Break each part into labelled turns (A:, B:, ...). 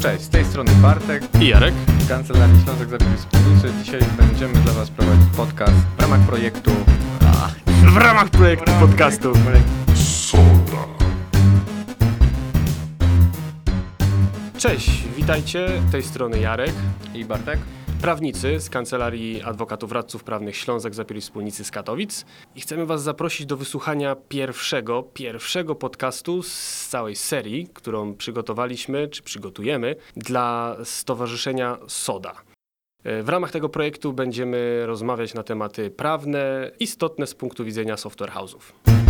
A: Cześć, z tej strony Bartek,
B: I Jarek.
A: z Kancelarii Ślązek Zabiegi Wspólnicy. Dzisiaj będziemy dla Was prowadzić podcast w ramach projektu...
B: W ramach projektu podcastu. Cześć, witajcie. Z tej strony Jarek.
A: I Bartek.
B: Prawnicy z Kancelarii Adwokatów Radców Prawnych Ślązak Zapieli Wspólnicy z Katowic. I chcemy Was zaprosić do wysłuchania pierwszego, pierwszego podcastu z całej serii, którą przygotowaliśmy, czy przygotujemy dla Stowarzyszenia SODA. E, W ramach tego projektu będziemy rozmawiać na tematy prawne, istotne z punktu widzenia software house'ów.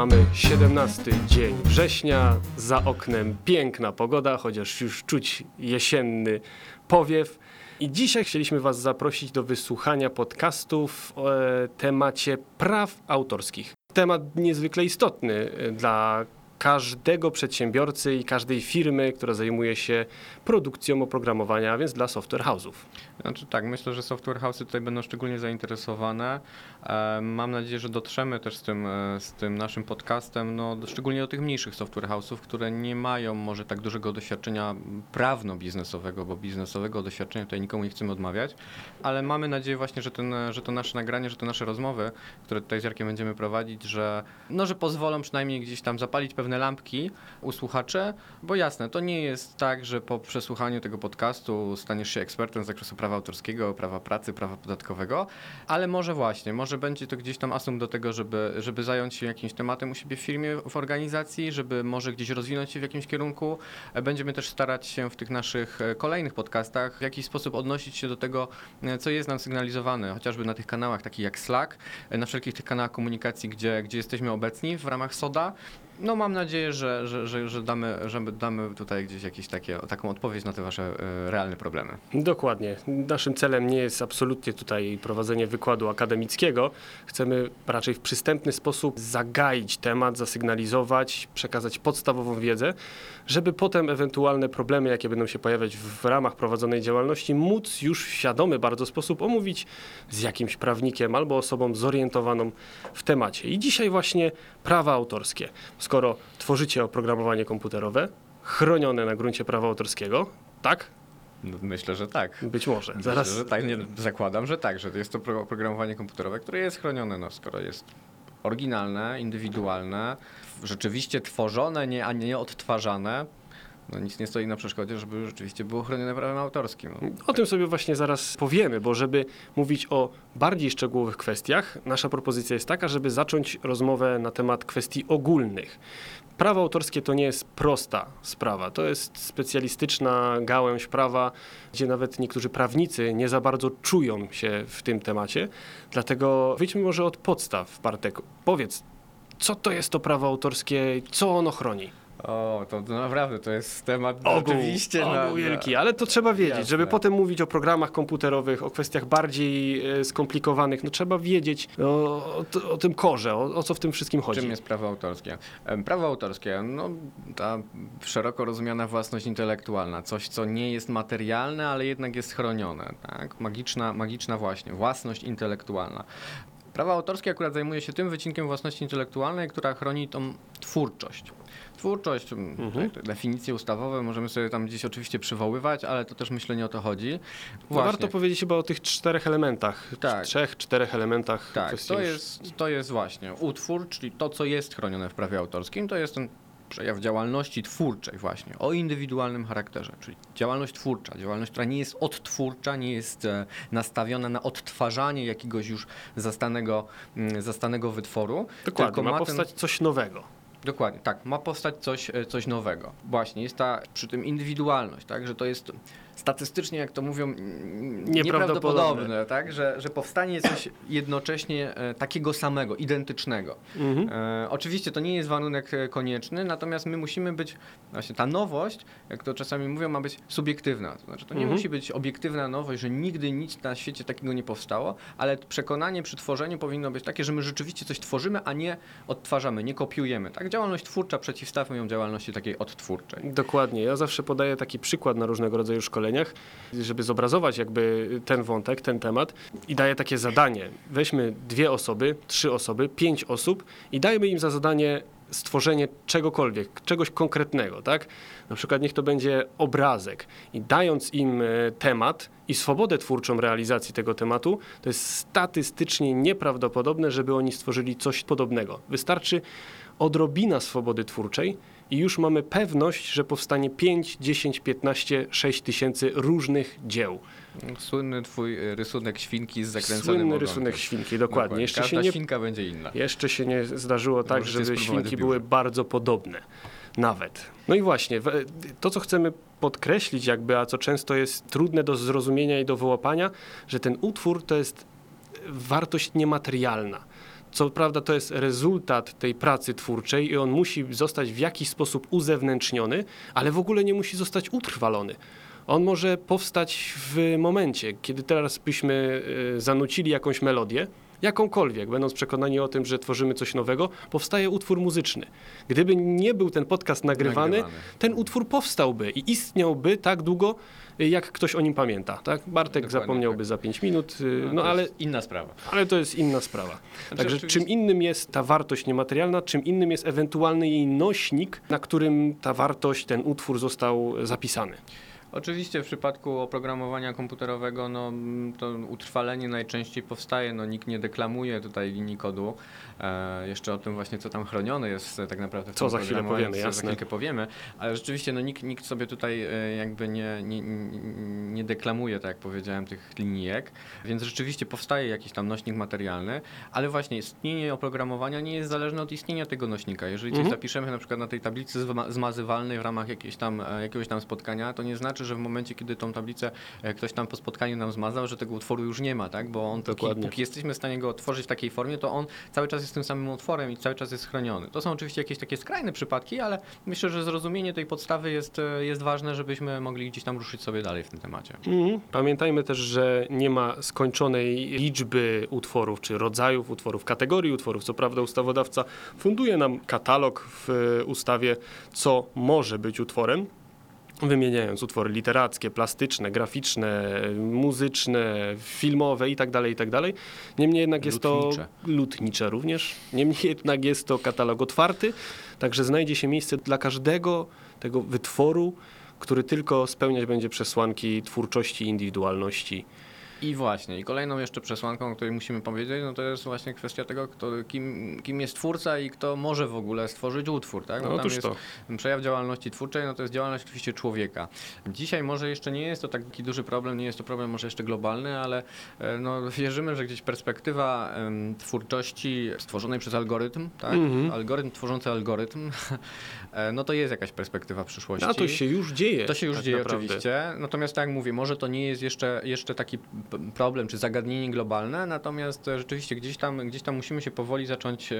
B: Mamy 17 dzień września, za oknem piękna pogoda, chociaż już czuć jesienny powiew. I dzisiaj chcieliśmy Was zaprosić do wysłuchania podcastu w e, temacie praw autorskich. Temat niezwykle istotny e, dla każdego przedsiębiorcy i każdej firmy, która zajmuje się produkcją oprogramowania, a więc dla software house'ów.
A: Znaczy tak, myślę, że software house'y tutaj będą szczególnie zainteresowane. E, Mam nadzieję, że dotrzemy też z tym, e, z tym naszym podcastem, no, szczególnie do tych mniejszych software house'ów, które nie mają może tak dużego doświadczenia prawno-biznesowego, bo biznesowego doświadczenia tutaj nikomu nie chcemy odmawiać, ale mamy nadzieję właśnie, że, ten, że to nasze nagranie, że te nasze rozmowy, które tutaj z Jarkiem będziemy prowadzić, że, no, że pozwolą przynajmniej gdzieś tam zapalić pewne lampki u słuchaczy, bo jasne, to nie jest tak, że po przesłuchaniu tego podcastu staniesz się ekspertem z zakresu prawa autorskiego, prawa pracy, prawa podatkowego, ale może właśnie, może będzie to gdzieś tam asum do tego, żeby, żeby zająć się jakimś tematem u siebie w firmie, w organizacji, żeby może gdzieś rozwinąć się w jakimś kierunku. Będziemy też starać się w tych naszych e, kolejnych podcastach w jakiś sposób odnosić się do tego, e, co jest nam sygnalizowane, chociażby na tych kanałach takich jak Slack, e, na wszelkich tych kanałach komunikacji, gdzie, gdzie jesteśmy obecni w ramach SODA. No mam nadzieję, że, że, że, że, damy, że damy tutaj gdzieś jakieś takie, taką odpowiedź na te wasze e, realne problemy.
B: Dokładnie. Naszym celem nie jest absolutnie tutaj prowadzenie wykładu akademickiego. Chcemy raczej w przystępny sposób zagaić temat, zasygnalizować, przekazać podstawową wiedzę, żeby potem ewentualne problemy, jakie będą się pojawiać w ramach prowadzonej działalności, móc już w świadomy bardzo sposób omówić z jakimś prawnikiem albo osobą zorientowaną w temacie. I dzisiaj właśnie prawa autorskie. Skoro tworzycie oprogramowanie komputerowe, chronione na gruncie prawa autorskiego, tak?
A: No, Myślę, że tak.
B: Być może.
A: Myślę,
B: Zaraz
A: że tak, nie, zakładam, że tak, że jest to pro- oprogramowanie komputerowe, które jest chronione, no, skoro jest oryginalne, indywidualne, rzeczywiście tworzone, nie, a nie odtwarzane. No, nic nie stoi na przeszkodzie, żeby rzeczywiście było chronione prawem autorskim.
B: O tym sobie właśnie zaraz powiemy, bo żeby mówić o bardziej szczegółowych kwestiach, nasza propozycja jest taka, żeby zacząć rozmowę na temat kwestii ogólnych. Prawo autorskie to nie jest prosta sprawa, to jest specjalistyczna gałęź prawa, gdzie nawet niektórzy prawnicy nie za bardzo czują się w tym temacie. Dlatego wyjdźmy może od podstaw, Bartek. Powiedz, co to jest to prawo autorskie, co ono chroni?
A: O, to, to naprawdę to jest temat
B: Ogół,
A: oczywiście na,
B: ogół wielki, ale to trzeba wiedzieć,
A: Jasne.
B: żeby potem mówić o programach komputerowych, o kwestiach bardziej e, skomplikowanych, no trzeba wiedzieć o, o, t- o tym korze, o, o co w tym wszystkim chodzi.
A: Czym jest prawo autorskie? Prawo autorskie, no ta szeroko rozumiana własność intelektualna, coś co nie jest materialne, ale jednak jest chronione, tak? Magiczna, magiczna właśnie, własność intelektualna. Prawo autorskie akurat zajmuje się tym wycinkiem własności intelektualnej, która chroni tą twórczość. Twórczość, mm,
B: Mhm.
A: te definicje ustawowe możemy sobie tam gdzieś oczywiście przywoływać, ale to też myślę nie o to chodzi.
B: No warto powiedzieć chyba o tych czterech elementach,
A: Tak.
B: trzech, czterech elementach.
A: Tak, to jest, to jest właśnie utwór, czyli to, co jest chronione w prawie autorskim, to jest ten przejaw działalności twórczej właśnie, o indywidualnym charakterze, czyli działalność twórcza, działalność, która nie jest odtwórcza, nie jest e, nastawiona na odtwarzanie jakiegoś już zastanego, mm, zastanego wytworu.
B: Dokładnie,
A: tylko
B: ma
A: ten-
B: powstać coś nowego.
A: Dokładnie, tak, ma powstać coś, e, coś nowego. Właśnie, jest ta przy tym indywidualność, tak, że to jest statystycznie, jak to mówią,
B: Nieprawdopodobne.
A: nieprawdopodobne, tak, że, że powstanie coś jednocześnie e, takiego samego, identycznego.
B: Mhm.
A: E, oczywiście to nie jest warunek e, konieczny, natomiast my musimy być, właśnie ta nowość, jak to czasami mówią, ma być subiektywna. To znaczy, to nie
B: Mhm.
A: musi być obiektywna nowość, że nigdy nic na świecie takiego nie powstało, ale przekonanie przy tworzeniu powinno być takie, że my rzeczywiście coś tworzymy, a nie odtwarzamy, nie kopiujemy. Tak, działalność twórcza przeciwstawmy ją działalności takiej odtwórczej.
B: Dokładnie. Ja zawsze podaję taki przykład na różnego rodzaju szkoleniach, szkoleniach, żeby zobrazować jakby ten wątek, ten temat i daje takie zadanie. Weźmy dwie osoby, trzy osoby, pięć osób i dajmy im za zadanie stworzenie czegokolwiek, czegoś konkretnego, tak? Na przykład niech to będzie obrazek i dając im e, temat i swobodę twórczą realizacji tego tematu, to jest statystycznie nieprawdopodobne, żeby oni stworzyli coś podobnego. Wystarczy odrobina swobody twórczej i już mamy pewność, że powstanie 5, 10, 15, 6 tysięcy różnych dzieł.
A: Słynny twój e, rysunek świnki z zakręconym
B: Słynny
A: ogonkiem.
B: rysunek świnki, dokładnie. Jeszcze
A: Każda
B: się nie
A: świnka będzie inna.
B: jeszcze się nie zdarzyło tak,
A: Możecie
B: żeby świnki były bardzo podobne. Nawet. No i właśnie, to co chcemy podkreślić jakby, a co często jest trudne do zrozumienia i do wyłapania, że ten utwór to jest wartość niematerialna. Co prawda to jest rezultat tej pracy twórczej i on musi zostać w jakiś sposób uzewnętrzniony, ale w ogóle nie musi zostać utrwalony. On może powstać w momencie, kiedy teraz byśmy y, zanucili jakąś melodię, jakąkolwiek, będąc przekonani o tym, że tworzymy coś nowego, powstaje utwór muzyczny. Gdyby nie był ten podcast nagrywany,
A: Nagrywany.
B: ten utwór powstałby i istniałby tak długo, y, jak ktoś o nim pamięta. Tak? Bartek
A: Dokładnie
B: zapomniałby
A: tak.
B: za 5 minut, y,
A: No,
B: no ale
A: inna sprawa.
B: ale to jest inna sprawa. Także
A: oczywiście-
B: czym innym jest ta wartość niematerialna, czym innym jest ewentualny jej nośnik, na którym ta wartość, ten utwór został zapisany.
A: Oczywiście w przypadku oprogramowania komputerowego no, to utrwalenie najczęściej powstaje, no, nikt nie deklamuje tutaj linii kodu. E, jeszcze o tym właśnie, co tam chronione jest e, tak naprawdę w
B: Co za chwilę powiemy,
A: co
B: jasne.
A: Za chwilkę powiemy, ale rzeczywiście no, nikt, nikt sobie tutaj e, jakby nie, nie, nie deklamuje, tak jak powiedziałem, tych linijek, więc rzeczywiście powstaje jakiś tam nośnik materialny, ale właśnie istnienie oprogramowania nie jest zależne od istnienia tego nośnika. Jeżeli coś
B: Mhm.
A: zapiszemy na przykład na tej tablicy zma- zmazywalnej w ramach jakiejś tam, e, jakiegoś tam spotkania, to nie znaczy, że w momencie, kiedy tą tablicę e, ktoś tam po spotkaniu nam zmazał, że tego utworu już nie ma, tak? Bo on, póki, póki jesteśmy w stanie go otworzyć w takiej formie, to on cały czas jest tym samym utworem i cały czas jest chroniony. To są oczywiście jakieś takie skrajne przypadki, ale myślę, że zrozumienie tej podstawy jest, e, jest ważne, żebyśmy mogli gdzieś tam ruszyć sobie dalej w tym temacie.
B: Mhm. Pamiętajmy też, że nie ma skończonej liczby utworów, czy rodzajów utworów, kategorii utworów. Co prawda ustawodawca funduje nam katalog w ustawie, co może być utworem, wymieniając utwory literackie, plastyczne, graficzne, muzyczne, filmowe itd., itd. Niemniej jednak jest
A: Lutnicze.
B: to lutnicze również. Niemniej jednak jest to katalog otwarty, także znajdzie się miejsce dla każdego tego wytworu, który tylko spełniać będzie przesłanki twórczości, indywidualności.
A: I właśnie, i kolejną jeszcze przesłanką, o której musimy powiedzieć, no to jest właśnie kwestia tego, kto, kim, kim jest twórca i kto może w ogóle stworzyć utwór, tak?
B: No,
A: tam
B: otóż
A: jest
B: to.
A: przejaw działalności twórczej, no to jest działalność oczywiście człowieka. Dzisiaj może jeszcze nie jest to taki duży problem, nie jest to problem może jeszcze globalny, ale e, no, wierzymy, że gdzieś perspektywa twórczości stworzonej przez algorytm, tak?
B: Mhm.
A: Algorytm tworzący algorytm, e, no to jest jakaś perspektywa przyszłości.
B: A to się już dzieje.
A: To się już
B: tak
A: dzieje
B: naprawdę.
A: oczywiście. Natomiast tak jak mówię, może to nie jest jeszcze, jeszcze taki problem czy zagadnienie globalne, natomiast e, rzeczywiście gdzieś tam, gdzieś tam musimy się powoli zacząć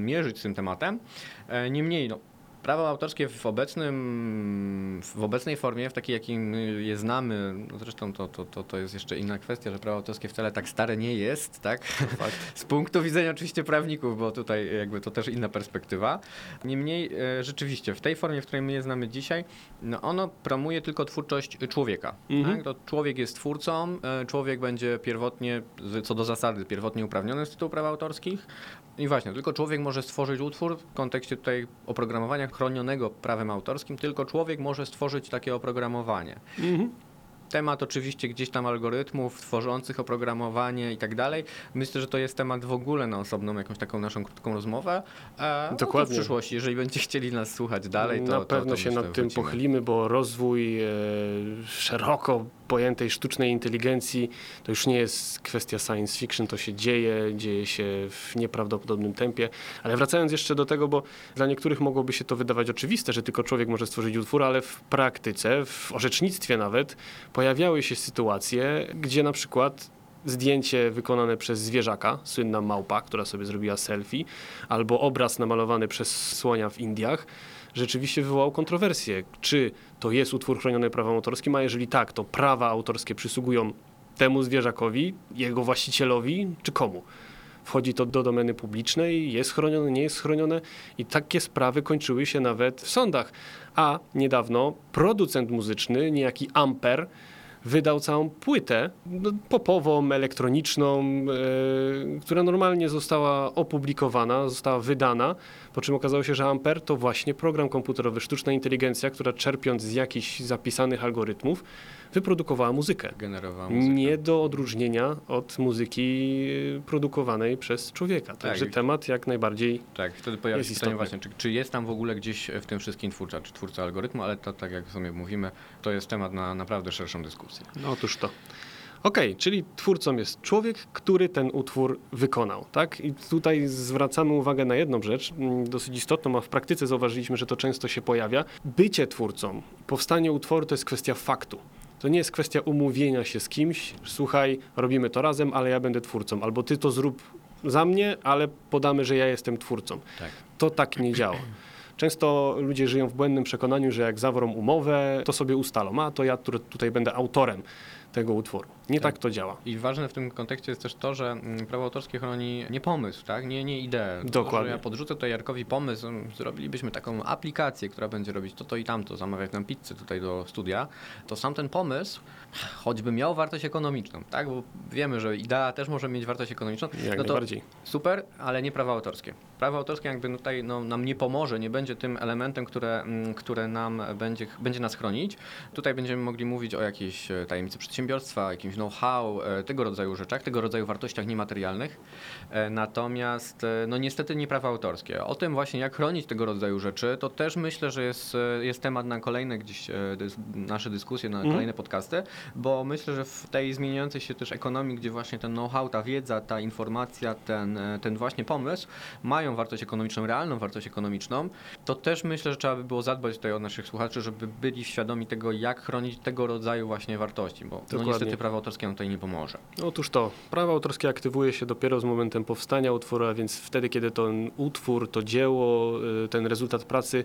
A: mierzyć z tym tematem. E, Niemniej, no, prawo autorskie w, obecnym, w obecnej formie, w takiej jakiej my je znamy, no zresztą to, to, to, to jest jeszcze inna kwestia, że prawo autorskie wcale tak stare nie jest, tak? Z punktu widzenia oczywiście prawników, bo tutaj jakby to też inna perspektywa. Niemniej e, rzeczywiście w tej formie, w której my je znamy dzisiaj, no ono promuje tylko twórczość człowieka.
B: Mhm.
A: Tak? To człowiek jest twórcą, e, człowiek będzie pierwotnie, co do zasady, pierwotnie uprawniony z tytułu praw autorskich. I właśnie, tylko człowiek może stworzyć utwór w kontekście tutaj oprogramowania chronionego prawem autorskim, tylko człowiek może stworzyć takie oprogramowanie.
B: Mhm.
A: Temat oczywiście gdzieś tam algorytmów tworzących oprogramowanie i tak dalej. Myślę, że to jest temat w ogóle na osobną jakąś taką naszą krótką rozmowę. E, no to
B: Dokładnie.
A: w przyszłości, jeżeli będziecie chcieli nas słuchać dalej, to
B: Na
A: to,
B: pewno
A: to
B: się
A: myślę,
B: nad tym pochylimy, bo rozwój e, szeroko pojętej sztucznej inteligencji to już nie jest kwestia science fiction, to się dzieje, dzieje się w nieprawdopodobnym tempie. Ale wracając jeszcze do tego, bo dla niektórych mogłoby się to wydawać oczywiste, że tylko człowiek może stworzyć utwór, ale w praktyce, w orzecznictwie nawet, pojawiały się sytuacje, gdzie na przykład zdjęcie wykonane przez zwierzaka, słynna małpa, która sobie zrobiła selfie, albo obraz namalowany przez słonia w Indiach, rzeczywiście wywołał kontrowersję. Czy to jest utwór chroniony prawem autorskim, a jeżeli tak, to prawa autorskie przysługują temu zwierzakowi, jego właścicielowi, czy komu? wchodzi to do domeny publicznej, jest chronione, nie jest chronione i takie sprawy kończyły się nawet w sądach. A niedawno producent muzyczny, niejaki Amper, wydał całą płytę no, popową, elektroniczną, e, która normalnie została opublikowana, została wydana, po czym okazało się, że Amper to właśnie program komputerowy, sztuczna inteligencja, która czerpiąc z jakichś zapisanych algorytmów, wyprodukowała muzykę.
A: Generowała muzykę.
B: Nie do odróżnienia od muzyki produkowanej przez człowieka. Także
A: i-
B: temat jak najbardziej
A: Tak, wtedy pojawia
B: Jest
A: się pytanie
B: istotny.
A: właśnie, czy, czy jest tam w ogóle gdzieś w tym wszystkim twórca, czy twórca algorytmu, ale to tak jak sobie mówimy, to jest temat na naprawdę szerszą dyskusję.
B: No otóż to. Okej, czyli twórcą jest człowiek, który ten utwór wykonał, tak? I tutaj zwracamy uwagę na jedną rzecz, mm, dosyć istotną, a w praktyce zauważyliśmy, że to często się pojawia. Bycie twórcą, powstanie utworu to jest kwestia faktu. To nie jest kwestia umówienia się z kimś, słuchaj, robimy to razem, ale ja będę twórcą, albo ty to zrób za mnie, ale podamy, że ja jestem twórcą.
A: Tak.
B: To tak nie działa. Często ludzie żyją w błędnym przekonaniu, że jak zawrą umowę, to sobie ustalą, a to ja tu- tutaj będę autorem tego utworu. Nie tak,
A: Tak.
B: to działa.
A: I ważne w tym kontekście jest też to, że mm, prawo autorskie chroni nie pomysł, tak? nie, nie ideę. To,
B: Dokładnie.
A: Że ja podrzucę tutaj Jarkowi pomysł, mm, zrobilibyśmy taką aplikację, która będzie robić to, to i tamto, zamawiać nam pizzę tutaj do studia, to sam ten pomysł, choćby miał wartość ekonomiczną, tak? bo wiemy, że idea też może mieć wartość ekonomiczną,
B: Jak
A: no to
B: najbardziej.
A: Super, ale nie prawo autorskie. Prawo autorskie jakby tutaj no, nam nie pomoże, nie będzie tym elementem, które, mm, które nam będzie, będzie nas chronić. Tutaj będziemy mogli mówić o jakiejś e, tajemnicy przedsiębiorstwa, jakimś know-how, e, tego rodzaju rzeczach, tego rodzaju wartościach niematerialnych. E, Natomiast e, no niestety nie prawo autorskie. O tym właśnie jak chronić tego rodzaju rzeczy, to też myślę, że jest, jest temat na kolejne gdzieś nasze dyskusje, na
B: Mhm.
A: kolejne podcasty, bo myślę, że w tej zmieniającej się też ekonomii, gdzie właśnie ten know-how, ta wiedza, ta informacja, ten, ten właśnie pomysł mają wartość ekonomiczną, realną wartość ekonomiczną, to też myślę, że trzeba by było zadbać tutaj o naszych słuchaczy, żeby byli świadomi tego, jak chronić tego rodzaju właśnie wartości, bo no niestety prawo autorskie nam tutaj nie pomoże.
B: Otóż to, prawo autorskie aktywuje się dopiero z momentem powstania utworu, a więc wtedy, kiedy ten utwór, to dzieło, y, ten rezultat pracy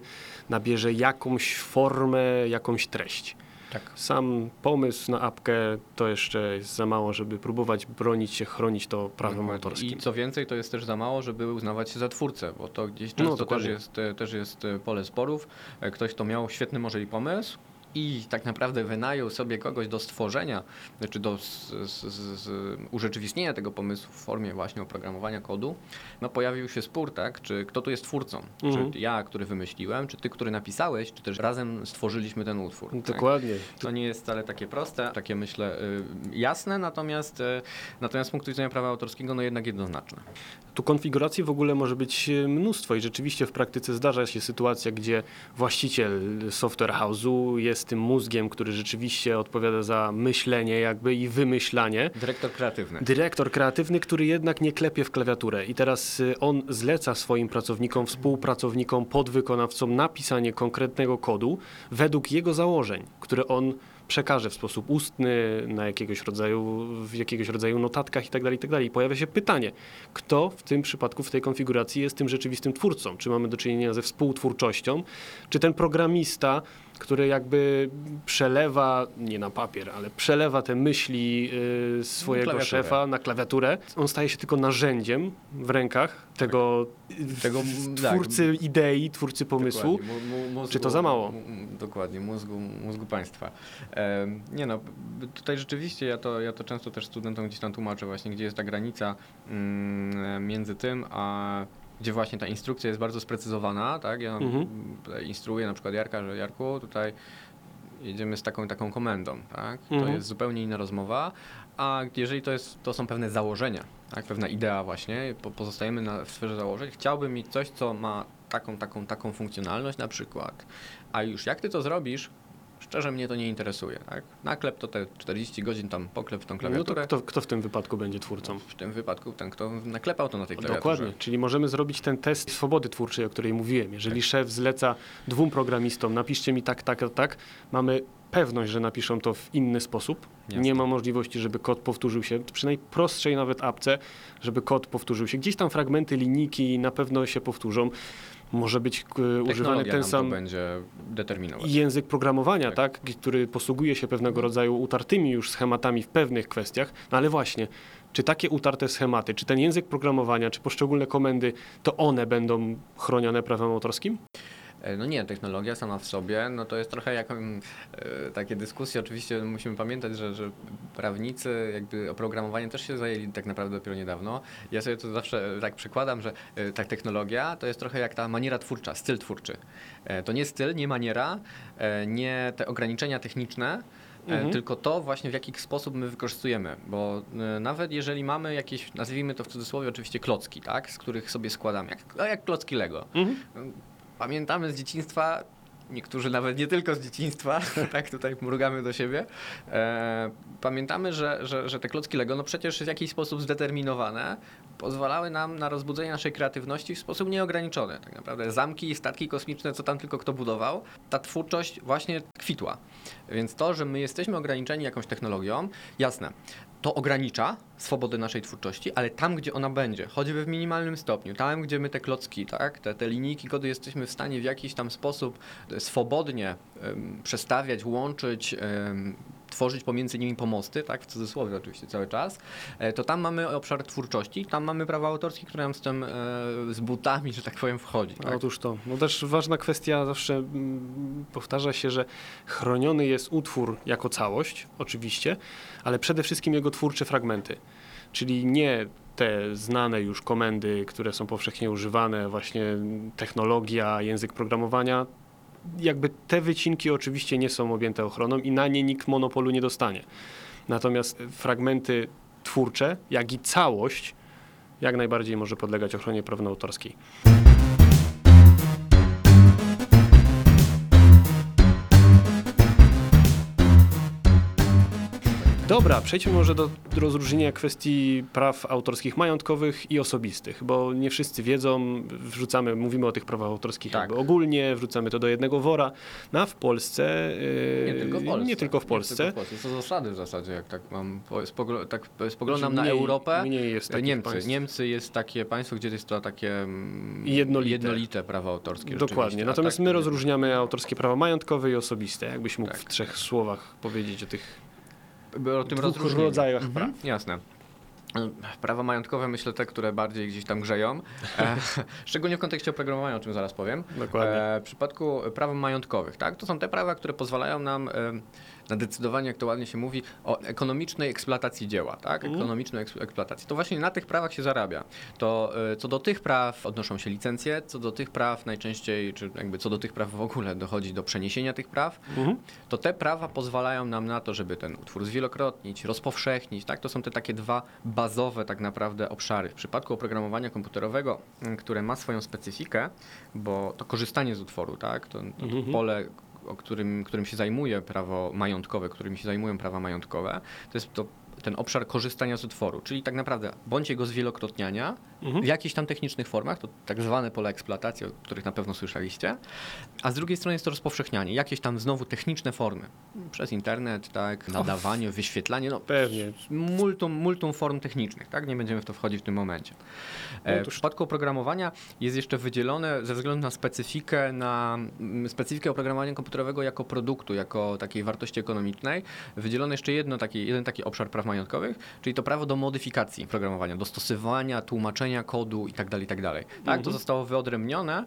B: nabierze jakąś formę, jakąś treść.
A: Tak.
B: Sam pomysł na apkę to jeszcze jest za mało, żeby próbować bronić się, chronić to prawem
A: Dokładnie.
B: autorskim.
A: I co więcej, to jest też za mało, żeby uznawać się za twórcę, bo to gdzieś
B: No,
A: często też,
B: dokładnie.
A: jest, też jest pole sporów. E, Ktoś, kto miał świetny może i pomysł i tak naprawdę wynajął sobie kogoś do stworzenia, znaczy do z, z, z, urzeczywistnienia tego pomysłu w formie właśnie oprogramowania kodu, no pojawił się spór, tak, czy kto tu jest twórcą?
B: Mhm.
A: Czy ja, który wymyśliłem, czy ty, który napisałeś, czy też razem stworzyliśmy ten utwór. tak?
B: Dokładnie.
A: To nie jest wcale takie proste, takie myślę y, jasne, natomiast, y, natomiast z punktu widzenia prawa autorskiego no jednak jednoznaczne.
B: Tu konfiguracji w ogóle może być e, mnóstwo i rzeczywiście w praktyce zdarza się sytuacja, gdzie właściciel software house'u jest tym mózgiem, który rzeczywiście odpowiada za myślenie jakby i wymyślanie.
A: Dyrektor kreatywny.
B: Dyrektor kreatywny, który jednak nie klepie w klawiaturę i teraz y, on zleca swoim pracownikom, współpracownikom, podwykonawcom napisanie konkretnego kodu według jego założeń, które on przekaże w sposób ustny, na jakiegoś rodzaju, w jakiegoś rodzaju notatkach itd., itd. I pojawia się pytanie, kto w tym przypadku, w tej konfiguracji jest tym rzeczywistym twórcą? Czy mamy do czynienia ze współtwórczością, czy ten programista, który jakby przelewa, nie na papier, ale przelewa te myśli y, swojego
A: klawiaturę.
B: szefa na klawiaturę, on staje się tylko narzędziem w rękach tego,
A: Tego,
B: w-
A: tak.
B: twórcy idei, twórcy pomysłu.
A: Mózgu,
B: Czy to za mało?
A: Dokładnie, mózgu, mózgu państwa. Em, nie no, tutaj rzeczywiście ja to, ja to często też studentom gdzieś tam tłumaczę właśnie, gdzie jest ta granica mm, między tym, a gdzie właśnie ta instrukcja jest bardzo sprecyzowana, tak? Ja
B: Mhm.
A: instruuję na przykład Jarka, że Jarku, tutaj jedziemy z taką taką komendą, tak? To
B: Mhm.
A: jest zupełnie inna rozmowa, a jeżeli to, jest, to są pewne założenia, tak? pewna idea właśnie, po, pozostajemy na, w sferze założeń, chciałbym mieć coś, co ma taką, taką, taką funkcjonalność na przykład, a już jak ty to zrobisz, szczerze mnie to nie interesuje, tak? Naklep to te 40 godzin tam poklep w tą
B: No to
A: klawiaturę.
B: kto, kto w tym wypadku będzie twórcą?
A: W tym wypadku ten, kto naklepał to na tej klawiaturze.
B: Dokładnie, czyli możemy zrobić ten test swobody twórczej, o której mówiłem. Jeżeli szef zleca dwóm programistom, napiszcie mi tak, tak, tak, mamy pewność, że napiszą to w inny sposób.
A: Jasne.
B: Nie ma możliwości, żeby kod powtórzył się, przy najprostszej nawet apce, żeby kod powtórzył się. Gdzieś tam fragmenty linijki na pewno się powtórzą. Może być używany ten sam język programowania,
A: Tak.
B: tak. który posługuje się pewnego rodzaju utartymi już schematami w pewnych kwestiach. No ale właśnie, czy takie utarte schematy, czy ten język programowania, czy poszczególne komendy, to one będą chronione prawem autorskim?
A: E, No nie, technologia sama w sobie, no to jest trochę jak mm, e, takie dyskusje. Oczywiście musimy pamiętać, że, że prawnicy jakby oprogramowaniem też się zajęli tak naprawdę dopiero niedawno. Ja sobie to zawsze tak przykładam, że e, ta technologia to jest trochę jak ta maniera twórcza, styl twórczy. E, To nie styl, nie maniera, e, nie te ograniczenia techniczne, e,
B: Mhm.
A: tylko to właśnie w jaki sposób my wykorzystujemy, bo e, nawet jeżeli mamy jakieś, nazwijmy to w cudzysłowie oczywiście klocki, tak, z których sobie składamy, jak, jak klocki Lego. Pamiętamy z dzieciństwa, niektórzy nawet nie tylko z dzieciństwa, tak tutaj mrugamy do siebie, e, pamiętamy, że, że, że te klocki Lego no przecież w jakiś sposób zdeterminowane pozwalały nam na rozbudzenie naszej kreatywności w sposób nieograniczony. Tak naprawdę zamki statki kosmiczne, co tam tylko kto budował, ta twórczość właśnie kwitła. Więc to, że my jesteśmy ograniczeni jakąś technologią, jasne, to ogranicza swobodę naszej twórczości, ale tam, gdzie ona będzie, choćby w minimalnym stopniu, tam, gdzie my te klocki, tak, te, te linijki kodu jesteśmy w stanie w jakiś tam sposób e, swobodnie przestawiać, łączyć, tworzyć pomiędzy nimi pomosty, tak, w cudzysłowie oczywiście cały czas, e, to tam mamy obszar twórczości, tam mamy prawa autorskie, które nam z tym, e, z butami, że tak powiem, wchodzi. Tak?
B: Otóż to. No też ważna kwestia zawsze mm, powtarza się, że chroniony jest utwór jako całość, oczywiście, ale przede wszystkim jego twórcze fragmenty. Czyli nie te znane już komendy, które są powszechnie używane, właśnie technologia, język programowania. Jakby te wycinki oczywiście nie są objęte ochroną i na nie nikt monopolu nie dostanie. Natomiast fragmenty twórcze, jak i całość, jak najbardziej może podlegać ochronie prawno-autorskiej. Dobra, przejdźmy może do rozróżnienia kwestii praw autorskich majątkowych i osobistych, bo nie wszyscy wiedzą, wrzucamy, mówimy o tych prawach autorskich
A: Tak.
B: jakby ogólnie, wrzucamy to do jednego wora, no a w Polsce, yy,
A: Nie tylko w Polsce.
B: nie tylko w Polsce,
A: Nie tylko w Polsce. To zasady w zasadzie, jak tak mam, po- spogl- tak spoglądam
B: Znaczy
A: na
B: mniej-
A: Europę.
B: mniej jest
A: Niemcy.
B: państw.
A: Niemcy jest takie państwo, gdzie jest to takie mm,
B: Jednolite.
A: jednolite prawo autorskie.
B: Dokładnie. Natomiast
A: tak
B: my rozróżniamy autorskie prawa majątkowe i osobiste. Jakbyś mógł
A: Tak.
B: w trzech słowach powiedzieć o tych
A: o tym
B: dwóch
A: rozróżnieniu.
B: rodzajach
A: Mhm,
B: praw.
A: Jasne. Prawa majątkowe, myślę, te, które bardziej gdzieś tam grzeją, e, szczególnie w kontekście oprogramowania, o czym zaraz powiem.
B: Dokładnie.
A: E, w przypadku praw majątkowych, tak? To są te prawa, które pozwalają nam e, na decydowanie, jak to ładnie się mówi, o ekonomicznej eksploatacji dzieła, tak?
B: Mhm.
A: Ekonomicznej eks- eksploatacji. To właśnie na tych prawach się zarabia. To e, co do tych praw odnoszą się licencje, co do tych praw najczęściej, czy jakby co do tych praw w ogóle dochodzi do przeniesienia tych praw,
B: Mhm.
A: to te prawa pozwalają nam na to, żeby ten utwór zwielokrotnić, rozpowszechnić, tak? To są te takie dwa bazowe tak naprawdę obszary. W przypadku oprogramowania komputerowego, które ma swoją specyfikę, bo to korzystanie z utworu, tak? To, to
B: Mhm.
A: pole, o którym, którym się zajmuje prawo majątkowe, którym się zajmują prawa majątkowe, to jest to ten obszar korzystania z utworu, czyli tak naprawdę bądź jego zwielokrotniania
B: Mhm.
A: w jakichś tam technicznych formach, to tak zwane pola eksploatacji, o których na pewno słyszeliście, a z drugiej strony jest to rozpowszechnianie, jakieś tam znowu techniczne formy, przez internet, tak, nadawanie, wyświetlanie, no
B: Pewnie.
A: multum, multum form technicznych, tak? Nie będziemy w to wchodzić w tym momencie. E, W
B: Otóż-
A: przypadku oprogramowania jest jeszcze wydzielone ze względu na specyfikę, na mm, specyfikę oprogramowania komputerowego jako produktu, jako takiej wartości ekonomicznej, wydzielone jeszcze jedno taki, jeden taki obszar praw majątkowych, czyli to prawo do modyfikacji programowania, dostosowania, tłumaczenia kodu itd. itd. Tak, to
B: Mhm.
A: zostało wyodrębnione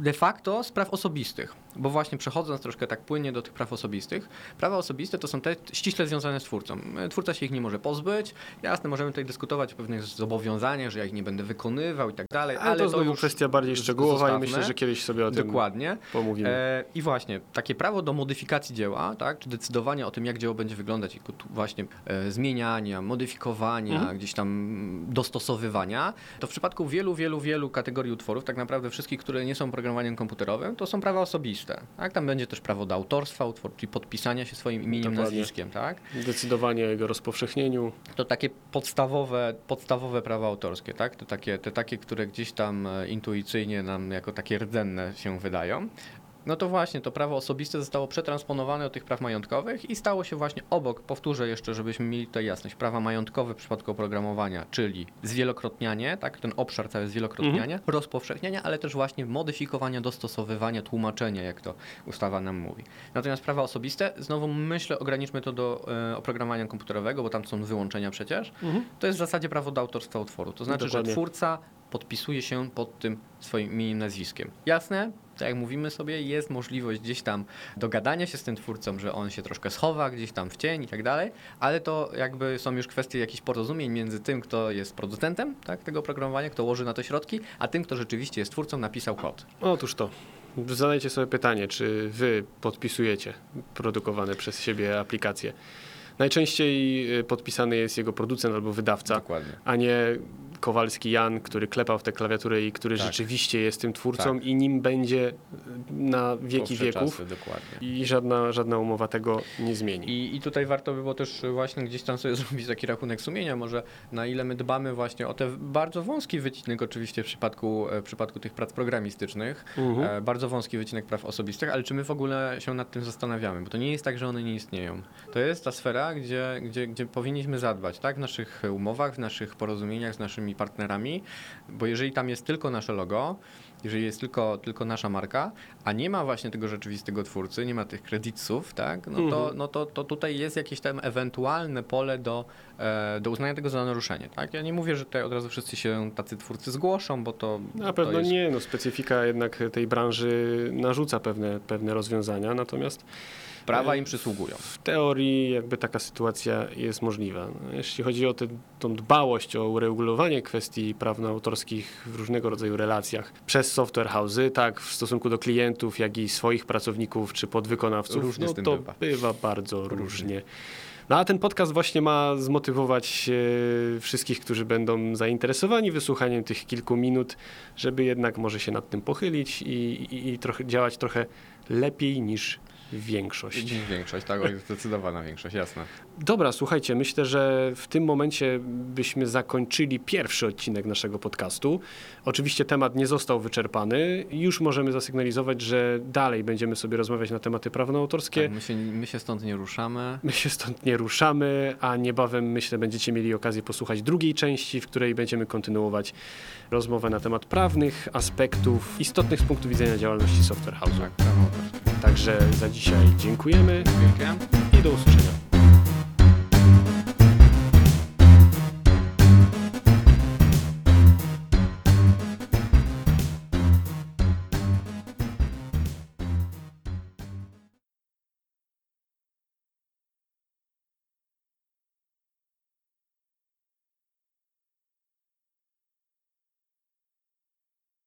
A: de facto z praw osobistych, bo właśnie przechodząc troszkę tak płynnie do tych praw osobistych, prawa osobiste to są te ściśle związane z twórcą. Twórca się ich nie może pozbyć, jasne, możemy tutaj dyskutować o pewnych zobowiązaniach, że ja ich nie będę wykonywał i tak dalej,
B: Ale,
A: ale
B: to, znowu
A: już
B: kwestia bardziej szczegółowa i myślę, że kiedyś sobie o tym
A: Dokładnie.
B: pomówimy.
A: E, I właśnie, takie prawo do modyfikacji dzieła, tak, czy decydowania o tym, jak dzieło będzie wyglądać, właśnie e, zmieniania, modyfikowania,
B: Mhm.
A: gdzieś tam dostosowywania, to w przypadku wielu, wielu, wielu kategorii utworów, tak naprawdę wszystkich, które nie są programowaniem komputerowym, to są prawa osobiste. Tak? Tam będzie też prawo do autorstwa utworu, czyli podpisania się swoim imieniem,
B: Dokładnie.
A: nazwiskiem, tak?
B: Decydowanie o jego rozpowszechnieniu.
A: To takie podstawowe, podstawowe prawa autorskie, tak? To takie, te takie, które gdzieś tam e, intuicyjnie nam jako takie rdzenne się wydają. No to właśnie, to prawo osobiste zostało przetransponowane do tych praw majątkowych i stało się właśnie obok, powtórzę jeszcze, żebyśmy mieli tutaj jasność, prawa majątkowe w przypadku oprogramowania, czyli zwielokrotnianie, tak, ten obszar cały zwielokrotnianie, rozpowszechniania, ale też właśnie modyfikowania, dostosowywania, tłumaczenia, jak to ustawa nam mówi. Natomiast prawa osobiste, znowu myślę, ograniczmy to do e, oprogramowania komputerowego, bo tam są wyłączenia przecież, to jest w zasadzie prawo do autorstwa utworu. To znaczy,
B: Dokładnie.
A: że twórca podpisuje się pod tym swoim imieniem, nazwiskiem. Jasne? Tak jak mówimy sobie, jest możliwość gdzieś tam dogadania się z tym twórcą, że on się troszkę schowa gdzieś tam w cień i tak dalej, ale to jakby są już kwestie jakichś porozumień między tym, kto jest producentem tak, tego oprogramowania, kto łoży na to środki, a tym, kto rzeczywiście jest twórcą, napisał kod.
B: Otóż to. Zadajcie sobie pytanie, czy wy podpisujecie produkowane przez siebie aplikacje. Najczęściej y, podpisany jest jego producent albo wydawca,
A: Dokładnie.
B: a nie Kowalski Jan, który klepał w tę klawiaturę i który
A: Tak.
B: rzeczywiście jest tym twórcą
A: Tak.
B: i nim będzie y, na wieki
A: Dłuższe
B: wieków.
A: Czasy, dokładnie.
B: I żadna, żadna umowa tego nie zmieni.
A: I, I tutaj warto by było też właśnie gdzieś tam sobie zrobić taki rachunek sumienia, może na ile my dbamy właśnie o ten bardzo wąski wycinek oczywiście w przypadku, e, w przypadku tych prac programistycznych,
B: Mhm.
A: e, bardzo wąski wycinek praw osobistych, ale czy my w ogóle się nad tym zastanawiamy, bo to nie jest tak, że one nie istnieją. To jest ta sfera, gdzie, gdzie, gdzie powinniśmy zadbać, tak, w naszych umowach, w naszych porozumieniach z naszymi partnerami, bo jeżeli tam jest tylko nasze logo, jeżeli jest tylko, tylko nasza marka, a nie ma właśnie tego rzeczywistego twórcy, nie ma tych kredytów, tak, no, to,
B: Mhm.
A: no to, to tutaj jest jakieś tam ewentualne pole do, e, do uznania tego za naruszenie. Tak? Ja nie mówię, że tutaj od razu wszyscy się tacy twórcy zgłoszą, bo to.
B: Na
A: to
B: pewno
A: jest,
B: nie, no specyfika jednak tej branży narzuca pewne, pewne rozwiązania, natomiast
A: Prawa im przysługują.
B: w teorii jakby taka sytuacja jest możliwa. Jeśli chodzi o tę dbałość o uregulowanie kwestii prawno-autorskich w różnego rodzaju relacjach przez software house'y, tak w stosunku do klientów, jak i swoich pracowników czy podwykonawców,
A: Różnie
B: no
A: z tym
B: to
A: bywa.
B: bywa bardzo różnie. No a ten podcast właśnie ma zmotywować e, wszystkich, którzy będą zainteresowani wysłuchaniem tych kilku minut, żeby jednak może się nad tym pochylić i, i, i trochę działać trochę lepiej niż większość.
A: Większość, tak, zdecydowana większość, jasne.
B: Dobra, słuchajcie, myślę, że w tym momencie byśmy zakończyli pierwszy odcinek naszego podcastu. Oczywiście temat nie został wyczerpany. Już możemy zasygnalizować, że dalej będziemy sobie rozmawiać na tematy prawnoautorskie.
A: Tak, my, się, my się stąd nie ruszamy.
B: My się stąd nie ruszamy, a niebawem myślę będziecie mieli okazję posłuchać drugiej części, w której będziemy kontynuować rozmowę na temat prawnych aspektów istotnych z punktu widzenia działalności Software House.
A: Tak, prawo autorskie.
B: Także za dzisiaj dziękujemy
A: Dziękuję. i do usłyszenia.